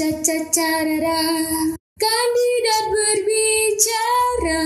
Caca-carara, kandidat berbicara.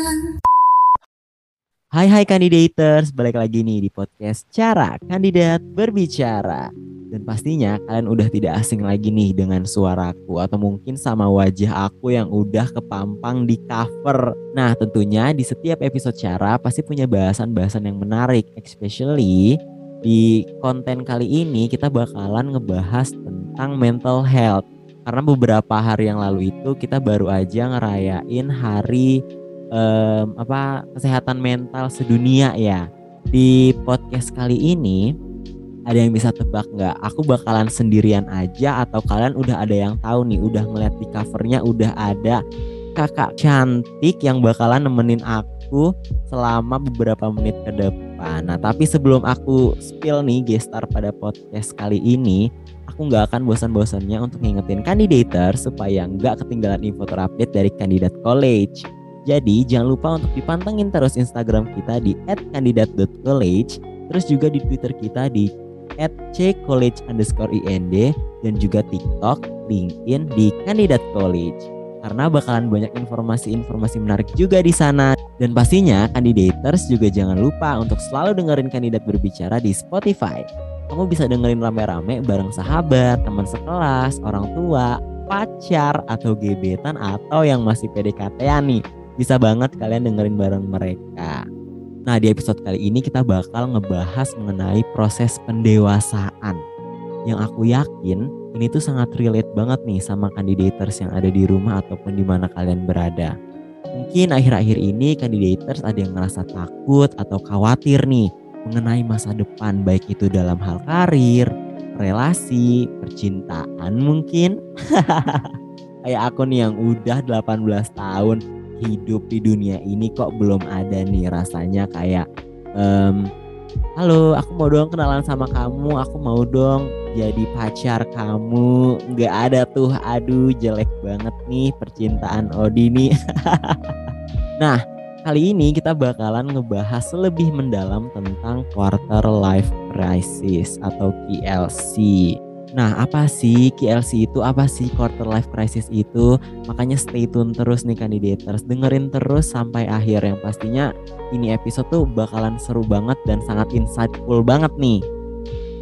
Hai hai kandidators, balik lagi nih di podcast Cara Kandidat Berbicara. Dan pastinya kalian udah tidak asing lagi nih dengan suaraku atau mungkin sama wajah aku yang udah kepampang di cover. Nah tentunya di setiap episode Cara pasti punya bahasan-bahasan yang menarik, especially di konten kali ini kita bakalan ngebahas tentang mental health. Karena beberapa hari yang lalu itu kita baru aja ngerayain hari um, apa kesehatan mental sedunia ya. Di podcast kali ini ada yang bisa tebak nggak? Aku bakalan sendirian aja atau kalian udah ada yang tahu nih? Udah ngeliat di covernya udah ada kakak cantik yang bakalan nemenin aku selama beberapa menit ke depan. Nah tapi sebelum aku spill nih gestar pada podcast kali ini, aku nggak akan bosan-bosannya untuk ngingetin kandidator supaya nggak ketinggalan info terupdate dari kandidat college. Jadi jangan lupa untuk dipantengin terus Instagram kita di @kandidat.college, terus juga di Twitter kita di @ccollege_ind dan juga TikTok, LinkedIn di Kandidat College. Karena bakalan banyak informasi-informasi menarik juga di sana. Dan pastinya kandidators juga jangan lupa untuk selalu dengerin kandidat berbicara di Spotify. Kamu bisa dengerin rame-rame bareng sahabat, teman sekelas, orang tua, pacar, atau gebetan, atau yang masih PDKT-an nih bisa banget kalian dengerin bareng mereka. Nah, di episode kali ini kita bakal ngebahas mengenai proses pendewasaan. Yang aku yakin ini tuh sangat relate banget nih sama kandidators yang ada di rumah ataupun di mana kalian berada. Mungkin akhir-akhir ini kandidators ada yang ngerasa takut atau khawatir nih mengenai masa depan baik itu dalam hal karir, relasi, percintaan mungkin. Kayak aku nih yang udah 18 tahun hidup di dunia ini kok belum ada nih rasanya kayak um, halo aku mau dong kenalan sama kamu aku mau dong jadi pacar kamu nggak ada tuh aduh jelek banget nih percintaan Odi nih nah kali ini kita bakalan ngebahas lebih mendalam tentang quarter life crisis atau KLC Nah, apa sih KLC itu? Apa sih quarter life crisis itu? Makanya stay tune terus nih kandidators. Dengerin terus sampai akhir yang pastinya ini episode tuh bakalan seru banget dan sangat insightful banget nih.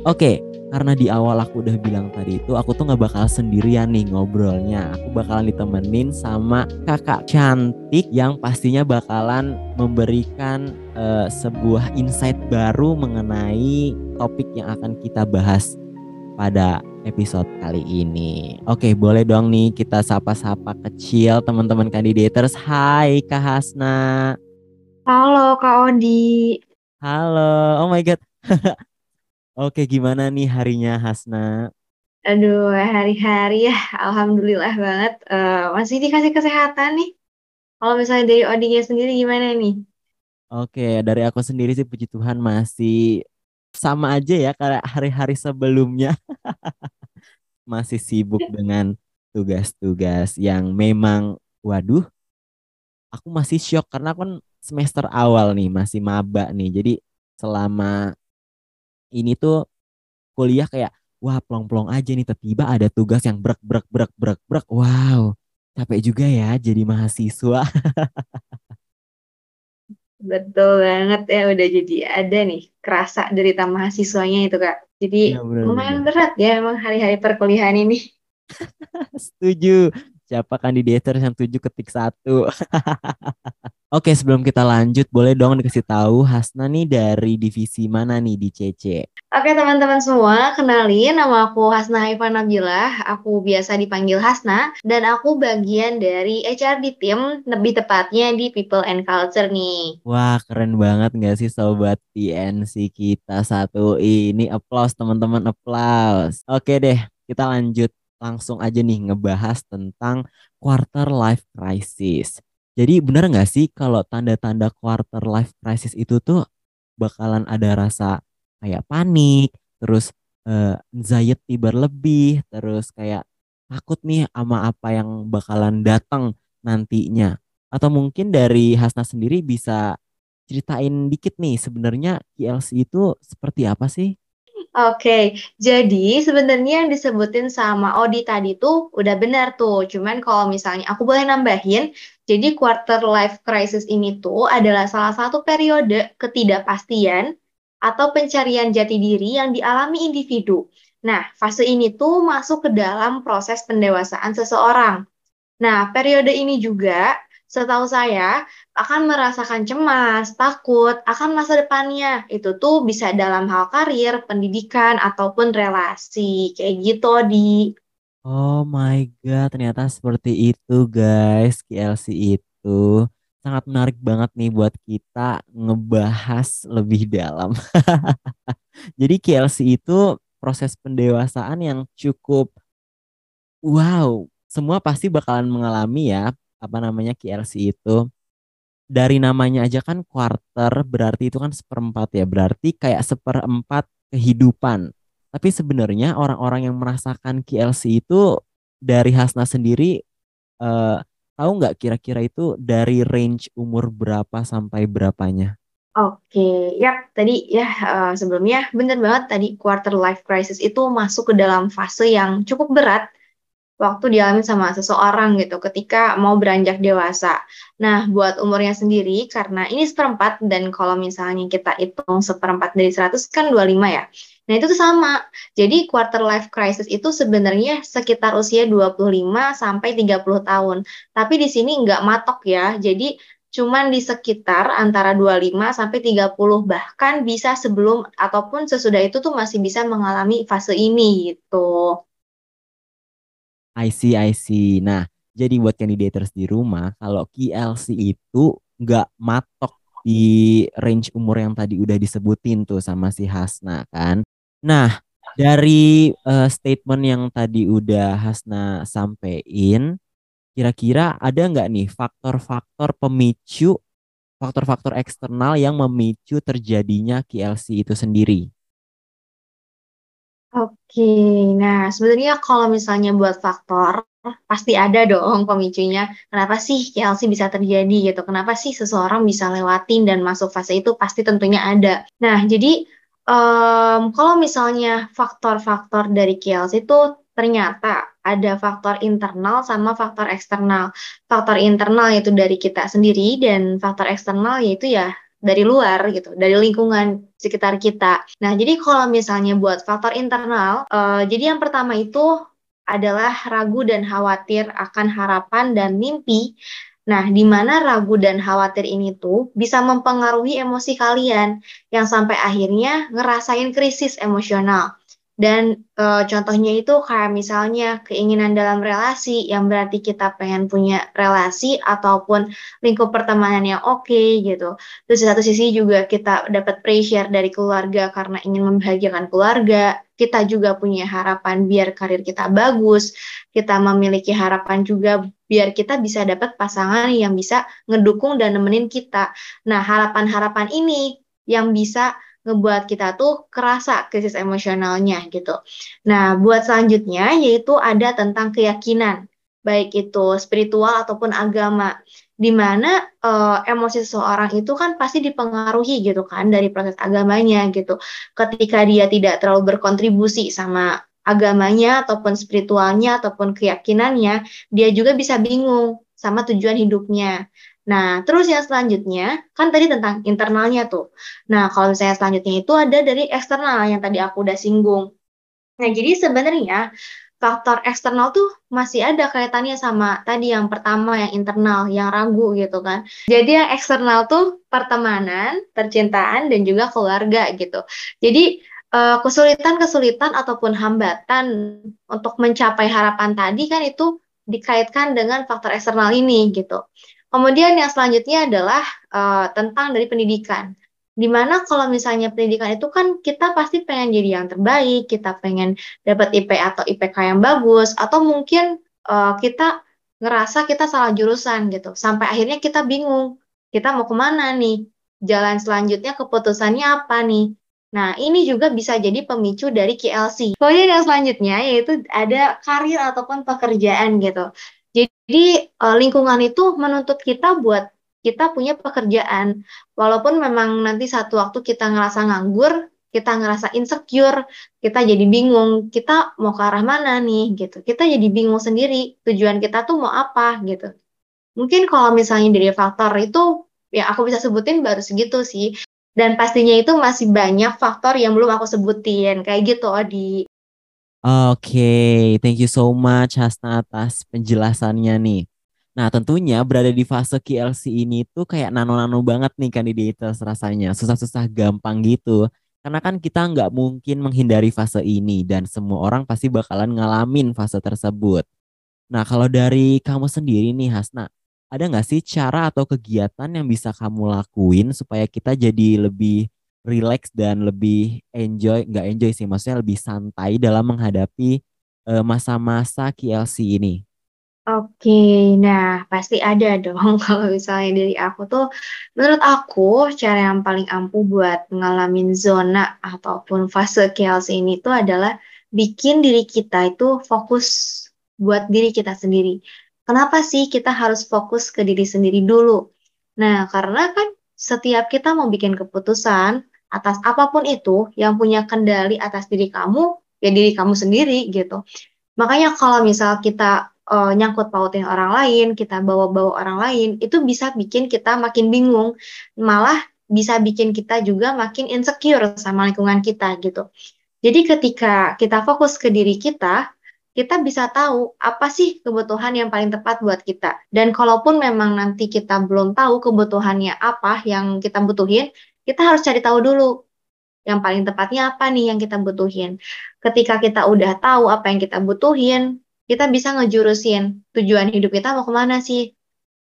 Oke, karena di awal aku udah bilang tadi itu aku tuh nggak bakal sendirian nih ngobrolnya. Aku bakalan ditemenin sama kakak cantik yang pastinya bakalan memberikan uh, sebuah insight baru mengenai topik yang akan kita bahas pada episode kali ini. Oke, boleh dong nih kita sapa-sapa kecil teman-teman kandidators. Hai Kak Hasna. Halo Kak Odi. Halo. Oh my god. Oke, gimana nih harinya Hasna? Aduh, hari-hari ya, alhamdulillah banget. Uh, masih dikasih kesehatan nih. Kalau misalnya dari Odinya sendiri gimana nih? Oke, dari aku sendiri sih puji Tuhan masih sama aja ya kayak hari-hari sebelumnya masih sibuk dengan tugas-tugas yang memang waduh aku masih shock karena kan semester awal nih masih maba nih jadi selama ini tuh kuliah kayak wah plong-plong aja nih tiba-tiba ada tugas yang brek brek brek brek brek wow capek juga ya jadi mahasiswa Betul banget ya udah jadi ada nih kerasa derita mahasiswanya itu kak. Jadi ya, bener, lumayan bener. berat ya emang hari-hari perkuliahan ini. Setuju. Siapa kandidator yang tujuh ketik satu? Oke, sebelum kita lanjut, boleh dong dikasih tahu Hasna nih dari divisi mana nih di CC? Oke teman-teman semua, kenalin nama aku Hasna Haifan Nabilah, aku biasa dipanggil Hasna, dan aku bagian dari HR di tim, lebih tepatnya di People and Culture nih. Wah, keren banget gak sih Sobat PNC kita satu ini, applause teman-teman, applause. Oke deh, kita lanjut langsung aja nih ngebahas tentang quarter life crisis. Jadi benar nggak sih kalau tanda-tanda quarter life crisis itu tuh bakalan ada rasa kayak panik, terus uh, anxiety berlebih, terus kayak takut nih sama apa yang bakalan datang nantinya. Atau mungkin dari Hasna sendiri bisa ceritain dikit nih sebenarnya KLC itu seperti apa sih? Oke, jadi sebenarnya yang disebutin sama Odi tadi tuh udah benar tuh. Cuman kalau misalnya aku boleh nambahin, jadi quarter life crisis ini tuh adalah salah satu periode ketidakpastian atau pencarian jati diri yang dialami individu. Nah, fase ini tuh masuk ke dalam proses pendewasaan seseorang. Nah, periode ini juga setahu saya akan merasakan cemas, takut akan masa depannya. Itu tuh bisa dalam hal karir, pendidikan, ataupun relasi. Kayak gitu, di. Oh my God, ternyata seperti itu guys, KLC itu. Sangat menarik banget nih buat kita ngebahas lebih dalam. Jadi KLC itu proses pendewasaan yang cukup wow, semua pasti bakalan mengalami ya apa namanya KLC itu dari namanya aja kan quarter berarti itu kan seperempat ya berarti kayak seperempat kehidupan tapi sebenarnya orang-orang yang merasakan KLC itu dari Hasna sendiri eh, tahu nggak kira-kira itu dari range umur berapa sampai berapanya Oke, ya tadi ya uh, sebelumnya benar banget tadi quarter life crisis itu masuk ke dalam fase yang cukup berat waktu dialami sama seseorang gitu ketika mau beranjak dewasa. Nah, buat umurnya sendiri karena ini seperempat dan kalau misalnya kita hitung seperempat dari 100 kan 25 ya. Nah, itu tuh sama. Jadi quarter life crisis itu sebenarnya sekitar usia 25 sampai 30 tahun. Tapi di sini nggak matok ya. Jadi cuman di sekitar antara 25 sampai 30 bahkan bisa sebelum ataupun sesudah itu tuh masih bisa mengalami fase ini gitu. I see, I see. Nah, jadi buat candidators di rumah, kalau KLC itu nggak matok di range umur yang tadi udah disebutin tuh sama si Hasna kan. Nah, dari uh, statement yang tadi udah Hasna sampein, kira-kira ada nggak nih faktor-faktor pemicu, faktor-faktor eksternal yang memicu terjadinya KLC itu sendiri? Oke, nah sebenarnya kalau misalnya buat faktor, pasti ada dong pemicunya. Kenapa sih KLC bisa terjadi gitu? Kenapa sih seseorang bisa lewatin dan masuk fase itu? Pasti tentunya ada. Nah, jadi um, kalau misalnya faktor-faktor dari KLC itu ternyata ada faktor internal sama faktor eksternal. Faktor internal yaitu dari kita sendiri dan faktor eksternal yaitu ya dari luar gitu, dari lingkungan sekitar kita. Nah, jadi kalau misalnya buat faktor internal, uh, jadi yang pertama itu adalah ragu dan khawatir akan harapan dan mimpi. Nah, di mana ragu dan khawatir ini tuh bisa mempengaruhi emosi kalian yang sampai akhirnya ngerasain krisis emosional. Dan e, contohnya itu kayak misalnya keinginan dalam relasi yang berarti kita pengen punya relasi ataupun lingkup pertemanan yang oke okay, gitu. Terus di satu sisi juga kita dapat pressure dari keluarga karena ingin membahagiakan keluarga. Kita juga punya harapan biar karir kita bagus. Kita memiliki harapan juga biar kita bisa dapat pasangan yang bisa ngedukung dan nemenin kita. Nah, harapan-harapan ini yang bisa ngebuat kita tuh kerasa krisis emosionalnya gitu. Nah, buat selanjutnya yaitu ada tentang keyakinan, baik itu spiritual ataupun agama, di mana uh, emosi seseorang itu kan pasti dipengaruhi gitu kan dari proses agamanya gitu. Ketika dia tidak terlalu berkontribusi sama agamanya ataupun spiritualnya ataupun keyakinannya, dia juga bisa bingung sama tujuan hidupnya. Nah, terus yang selanjutnya, kan tadi tentang internalnya tuh. Nah, kalau misalnya selanjutnya itu ada dari eksternal yang tadi aku udah singgung. Nah, jadi sebenarnya faktor eksternal tuh masih ada kaitannya sama tadi yang pertama yang internal, yang ragu gitu kan. Jadi yang eksternal tuh pertemanan, percintaan, dan juga keluarga gitu. Jadi eh, kesulitan-kesulitan ataupun hambatan untuk mencapai harapan tadi kan itu dikaitkan dengan faktor eksternal ini gitu. Kemudian yang selanjutnya adalah uh, tentang dari pendidikan. Di mana kalau misalnya pendidikan itu kan kita pasti pengen jadi yang terbaik, kita pengen dapat IP atau IPK yang bagus, atau mungkin uh, kita ngerasa kita salah jurusan gitu. Sampai akhirnya kita bingung, kita mau ke mana nih? Jalan selanjutnya keputusannya apa nih? Nah, ini juga bisa jadi pemicu dari KLC. Kemudian yang selanjutnya yaitu ada karir ataupun pekerjaan gitu. Jadi uh, lingkungan itu menuntut kita buat kita punya pekerjaan. Walaupun memang nanti satu waktu kita ngerasa nganggur, kita ngerasa insecure, kita jadi bingung, kita mau ke arah mana nih gitu. Kita jadi bingung sendiri, tujuan kita tuh mau apa gitu. Mungkin kalau misalnya dari faktor itu ya aku bisa sebutin baru segitu sih. Dan pastinya itu masih banyak faktor yang belum aku sebutin. Kayak gitu, Odi. Oke, thank you so much Hasna atas penjelasannya nih. Nah, tentunya berada di fase KLC ini tuh kayak nano-nano banget nih kandidators rasanya. Susah-susah gampang gitu. Karena kan kita nggak mungkin menghindari fase ini dan semua orang pasti bakalan ngalamin fase tersebut. Nah, kalau dari kamu sendiri nih Hasna, ada nggak sih cara atau kegiatan yang bisa kamu lakuin supaya kita jadi lebih relax dan lebih enjoy, nggak enjoy sih, maksudnya lebih santai dalam menghadapi eh, masa-masa KLC ini? Oke, nah pasti ada dong kalau misalnya dari aku tuh, menurut aku cara yang paling ampuh buat ngalamin zona ataupun fase chaos ini tuh adalah bikin diri kita itu fokus buat diri kita sendiri. Kenapa sih kita harus fokus ke diri sendiri dulu? Nah, karena kan setiap kita mau bikin keputusan atas apa pun itu yang punya kendali atas diri kamu, ya diri kamu sendiri gitu. Makanya kalau misal kita uh, nyangkut pautin orang lain, kita bawa-bawa orang lain, itu bisa bikin kita makin bingung, malah bisa bikin kita juga makin insecure sama lingkungan kita gitu. Jadi ketika kita fokus ke diri kita, kita bisa tahu apa sih kebutuhan yang paling tepat buat kita. Dan kalaupun memang nanti kita belum tahu kebutuhannya apa yang kita butuhin, kita harus cari tahu dulu yang paling tepatnya apa nih yang kita butuhin. Ketika kita udah tahu apa yang kita butuhin, kita bisa ngejurusin tujuan hidup kita mau ke mana sih,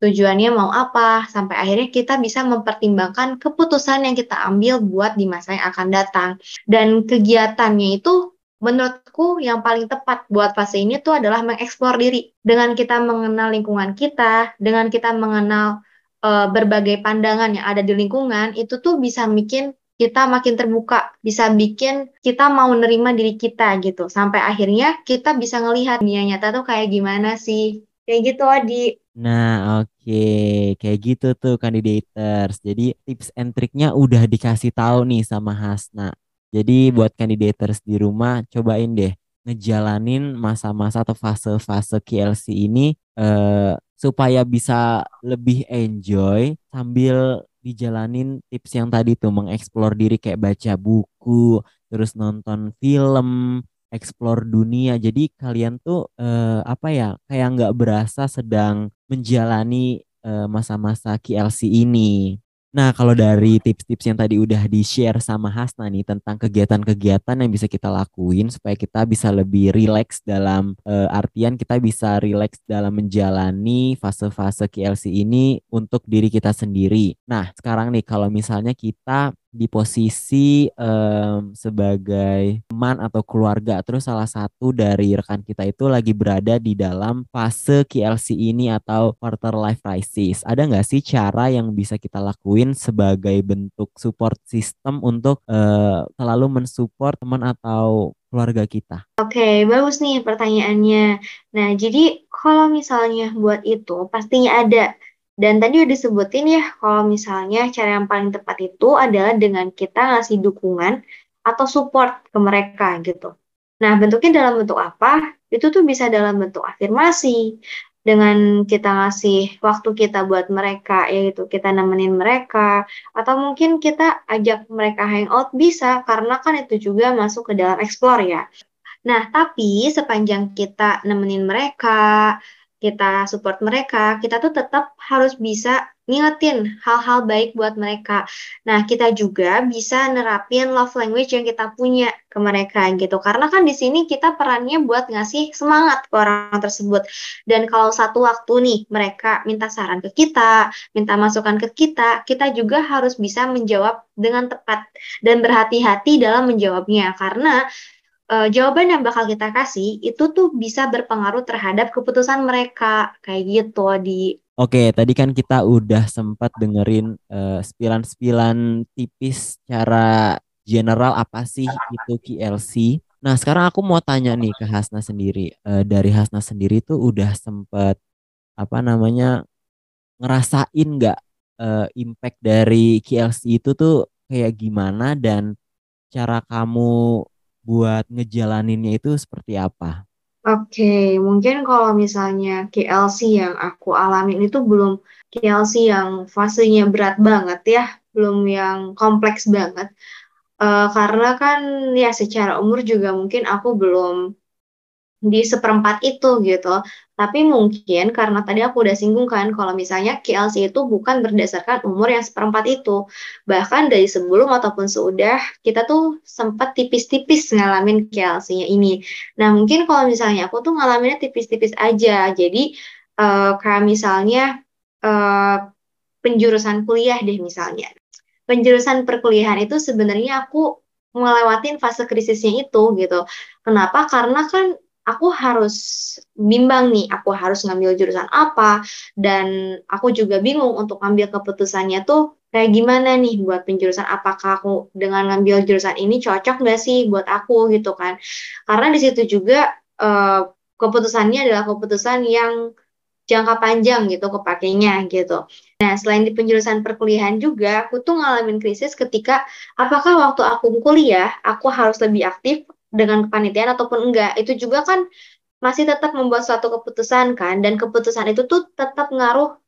tujuannya mau apa, sampai akhirnya kita bisa mempertimbangkan keputusan yang kita ambil buat di masa yang akan datang. Dan kegiatannya itu menurutku yang paling tepat buat fase ini tuh adalah mengeksplor diri. Dengan kita mengenal lingkungan kita, dengan kita mengenal uh, berbagai pandangan yang ada di lingkungan, itu tuh bisa bikin kita makin terbuka, bisa bikin kita mau nerima diri kita gitu. Sampai akhirnya kita bisa ngelihat dunia nyata tuh kayak gimana sih. Kayak gitu Adi. Nah, oke, okay. kayak gitu tuh kandidators. Jadi tips and triknya udah dikasih tahu nih sama Hasna. Jadi buat kandidators di rumah cobain deh ngejalanin masa-masa atau fase-fase KLC ini eh, supaya bisa lebih enjoy sambil dijalanin tips yang tadi tuh mengeksplor diri kayak baca buku, terus nonton film, eksplor dunia. Jadi kalian tuh eh, apa ya kayak nggak berasa sedang menjalani eh, masa-masa KLC ini. Nah, kalau dari tips-tips yang tadi udah di-share sama Hasna nih tentang kegiatan-kegiatan yang bisa kita lakuin supaya kita bisa lebih rileks dalam uh, artian kita bisa rileks dalam menjalani fase-fase KLC ini untuk diri kita sendiri. Nah, sekarang nih kalau misalnya kita di posisi um, sebagai teman atau keluarga terus salah satu dari rekan kita itu lagi berada di dalam fase KLC ini atau quarter life crisis ada nggak sih cara yang bisa kita lakuin sebagai bentuk support system untuk uh, selalu mensupport teman atau keluarga kita? Oke, okay, bagus nih pertanyaannya. Nah, jadi kalau misalnya buat itu pastinya ada dan tadi udah disebutin ya, kalau misalnya cara yang paling tepat itu adalah dengan kita ngasih dukungan atau support ke mereka gitu. Nah, bentuknya dalam bentuk apa? Itu tuh bisa dalam bentuk afirmasi, dengan kita ngasih waktu kita buat mereka, yaitu kita nemenin mereka, atau mungkin kita ajak mereka hangout bisa, karena kan itu juga masuk ke dalam explore ya. Nah, tapi sepanjang kita nemenin mereka, kita support mereka, kita tuh tetap harus bisa ngingetin hal-hal baik buat mereka. Nah, kita juga bisa nerapin love language yang kita punya ke mereka gitu. Karena kan di sini kita perannya buat ngasih semangat ke orang tersebut. Dan kalau satu waktu nih mereka minta saran ke kita, minta masukan ke kita, kita juga harus bisa menjawab dengan tepat dan berhati-hati dalam menjawabnya. Karena uh, jawaban yang bakal kita kasih itu tuh bisa berpengaruh terhadap keputusan mereka kayak gitu di Oke, tadi kan kita udah sempat dengerin uh, spilan-spilan tipis cara general apa sih itu KLC. Nah, sekarang aku mau tanya nih ke Hasna sendiri. Uh, dari Hasna sendiri tuh udah sempat apa namanya ngerasain nggak uh, impact dari KLC itu tuh kayak gimana dan cara kamu buat ngejalaninnya itu seperti apa? Oke, mungkin kalau misalnya KLC yang aku alamin itu belum KLC yang fasenya berat banget ya, belum yang kompleks banget. Uh, karena kan ya secara umur juga mungkin aku belum di seperempat itu gitu. Tapi mungkin karena tadi aku udah singgung kan kalau misalnya KLC itu bukan berdasarkan umur yang seperempat itu. Bahkan dari sebelum ataupun sudah kita tuh sempat tipis-tipis ngalamin KLC-nya ini. Nah mungkin kalau misalnya aku tuh ngalaminnya tipis-tipis aja. Jadi uh, kayak misalnya uh, penjurusan kuliah deh misalnya. Penjurusan perkuliahan itu sebenarnya aku ngelewatin fase krisisnya itu gitu. Kenapa? Karena kan aku harus bimbang nih, aku harus ngambil jurusan apa, dan aku juga bingung untuk ngambil keputusannya tuh kayak gimana nih buat penjurusan, apakah aku dengan ngambil jurusan ini cocok nggak sih buat aku gitu kan. Karena di situ juga uh, keputusannya adalah keputusan yang jangka panjang gitu kepakainya gitu. Nah, selain di penjurusan perkuliahan juga, aku tuh ngalamin krisis ketika apakah waktu aku kuliah, aku harus lebih aktif dengan kepanitiaan ataupun enggak. Itu juga kan masih tetap membuat suatu keputusan kan dan keputusan itu tuh tetap ngaruh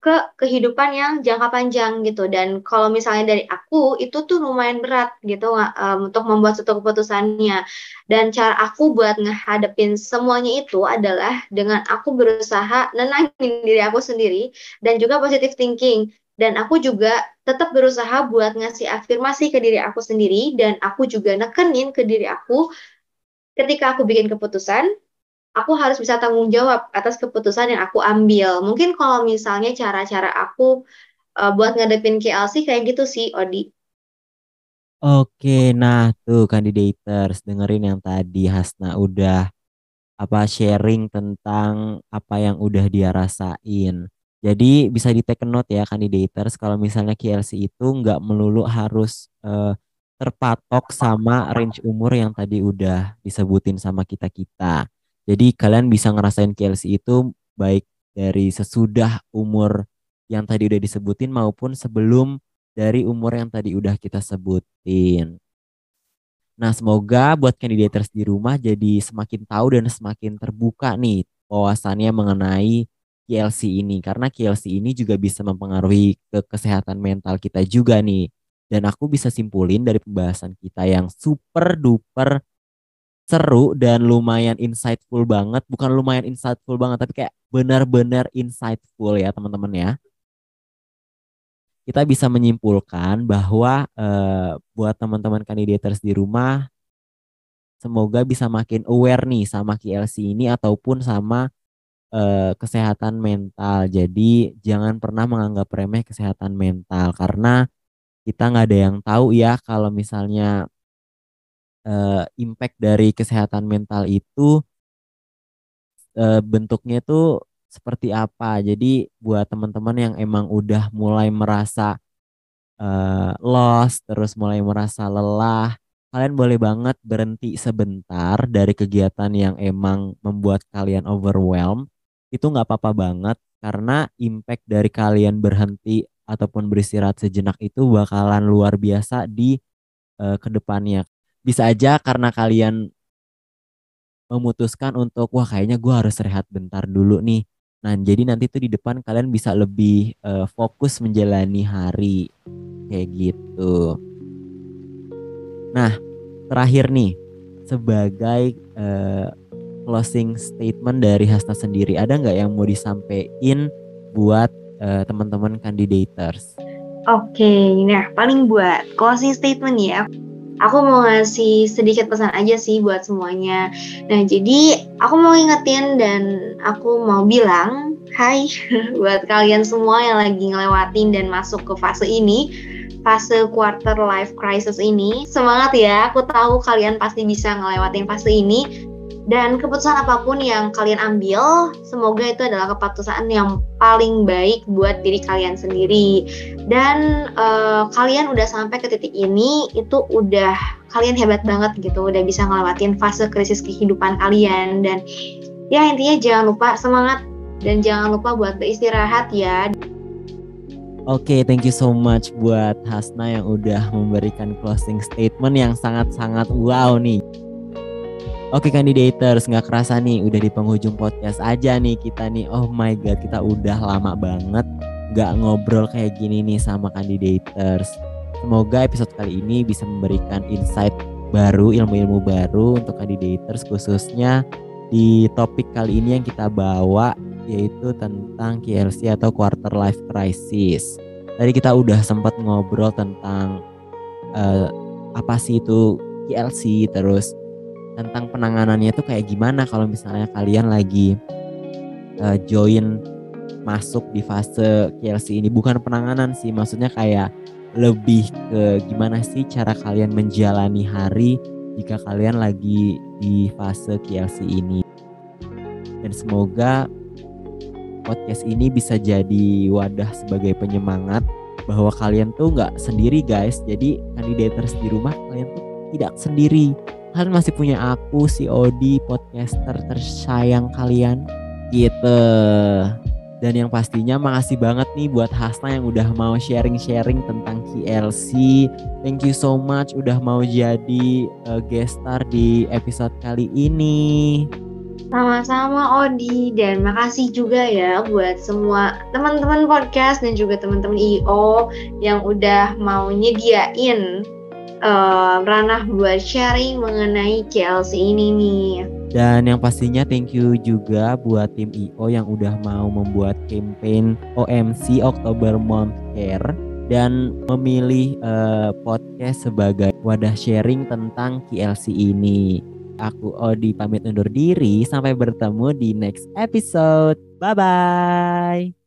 ke kehidupan yang jangka panjang gitu. Dan kalau misalnya dari aku itu tuh lumayan berat gitu um, untuk membuat suatu keputusannya. Dan cara aku buat ngehadapin semuanya itu adalah dengan aku berusaha nenangin diri aku sendiri dan juga positive thinking dan aku juga tetap berusaha buat ngasih afirmasi ke diri aku sendiri dan aku juga nekenin ke diri aku ketika aku bikin keputusan aku harus bisa tanggung jawab atas keputusan yang aku ambil mungkin kalau misalnya cara-cara aku uh, buat ngadepin KLC kayak gitu sih Odi Oke, nah tuh kandidators dengerin yang tadi Hasna udah apa sharing tentang apa yang udah dia rasain. Jadi bisa di take note ya kandidators kalau misalnya KLC itu nggak melulu harus uh, terpatok sama range umur yang tadi udah disebutin sama kita-kita. Jadi kalian bisa ngerasain KLC itu baik dari sesudah umur yang tadi udah disebutin maupun sebelum dari umur yang tadi udah kita sebutin. Nah, semoga buat kandidators di rumah jadi semakin tahu dan semakin terbuka nih wawasannya mengenai KLC ini karena KLC ini juga bisa mempengaruhi ke kesehatan mental kita juga nih. Dan aku bisa simpulin dari pembahasan kita yang super duper seru dan lumayan insightful banget. Bukan lumayan insightful banget tapi kayak benar-benar insightful ya teman-teman ya. Kita bisa menyimpulkan bahwa eh, buat teman-teman kandidators di rumah semoga bisa makin aware nih sama KLC ini ataupun sama eh, kesehatan mental. Jadi jangan pernah menganggap remeh kesehatan mental karena kita nggak ada yang tahu ya kalau misalnya eh, impact dari kesehatan mental itu eh, bentuknya itu seperti apa. Jadi buat teman-teman yang emang udah mulai merasa uh, lost, terus mulai merasa lelah, kalian boleh banget berhenti sebentar dari kegiatan yang emang membuat kalian overwhelmed itu nggak apa-apa banget karena impact dari kalian berhenti ataupun beristirahat sejenak itu bakalan luar biasa di uh, ke depannya. Bisa aja karena kalian memutuskan untuk wah kayaknya gue harus rehat bentar dulu nih. Nah jadi nanti tuh di depan kalian bisa lebih uh, fokus menjalani hari kayak gitu. Nah terakhir nih sebagai uh, closing statement dari Hasta sendiri ada nggak yang mau disampaikan buat uh, teman-teman kandidators? Oke, okay, nah paling buat closing statement ya. Aku mau ngasih sedikit pesan aja sih buat semuanya. Nah, jadi aku mau ingetin dan aku mau bilang, hai buat kalian semua yang lagi ngelewatin dan masuk ke fase ini, fase quarter life crisis ini. Semangat ya, aku tahu kalian pasti bisa ngelewatin fase ini dan keputusan apa pun yang kalian ambil, semoga itu adalah keputusan yang paling baik buat diri kalian sendiri. Dan uh, kalian udah sampai ke titik ini, itu udah kalian hebat banget gitu, udah bisa ngelewatin fase krisis kehidupan kalian. Dan ya intinya jangan lupa semangat dan jangan lupa buat beristirahat ya. Oke, thank you so much buat Hasna yang udah memberikan closing statement yang sangat-sangat wow nih. Oke kandidators, nggak kerasa nih udah di penghujung podcast aja nih kita nih. Oh my god, kita udah lama banget nggak ngobrol kayak gini nih sama kandidators. Semoga episode kali ini bisa memberikan insight baru, ilmu-ilmu baru untuk kandidators khususnya di topik kali ini yang kita bawa yaitu tentang KLC atau quarter life crisis. Tadi kita udah sempat ngobrol tentang uh, apa sih itu KLC terus tentang penanganannya itu kayak gimana kalau misalnya kalian lagi uh, join masuk di fase KLC ini bukan penanganan sih maksudnya kayak lebih ke gimana sih cara kalian menjalani hari jika kalian lagi di fase KLC ini dan semoga podcast ini bisa jadi wadah sebagai penyemangat bahwa kalian tuh nggak sendiri guys. Jadi kandidators di rumah kalian tuh tidak sendiri. Kalian masih punya aku si Odi podcaster tersayang kalian gitu. Dan yang pastinya makasih banget nih buat Hasna yang udah mau sharing-sharing tentang KLC. Thank you so much udah mau jadi uh, guest star di episode kali ini. Sama-sama Odi dan makasih juga ya buat semua teman-teman podcast dan juga teman-teman IO yang udah mau nyediain uh, ranah buat sharing mengenai KLC ini nih. Dan yang pastinya thank you juga buat tim IO yang udah mau membuat campaign OMC October Month Care dan memilih uh, podcast sebagai wadah sharing tentang KLC ini. Aku Odi pamit undur diri. Sampai bertemu di next episode. Bye bye.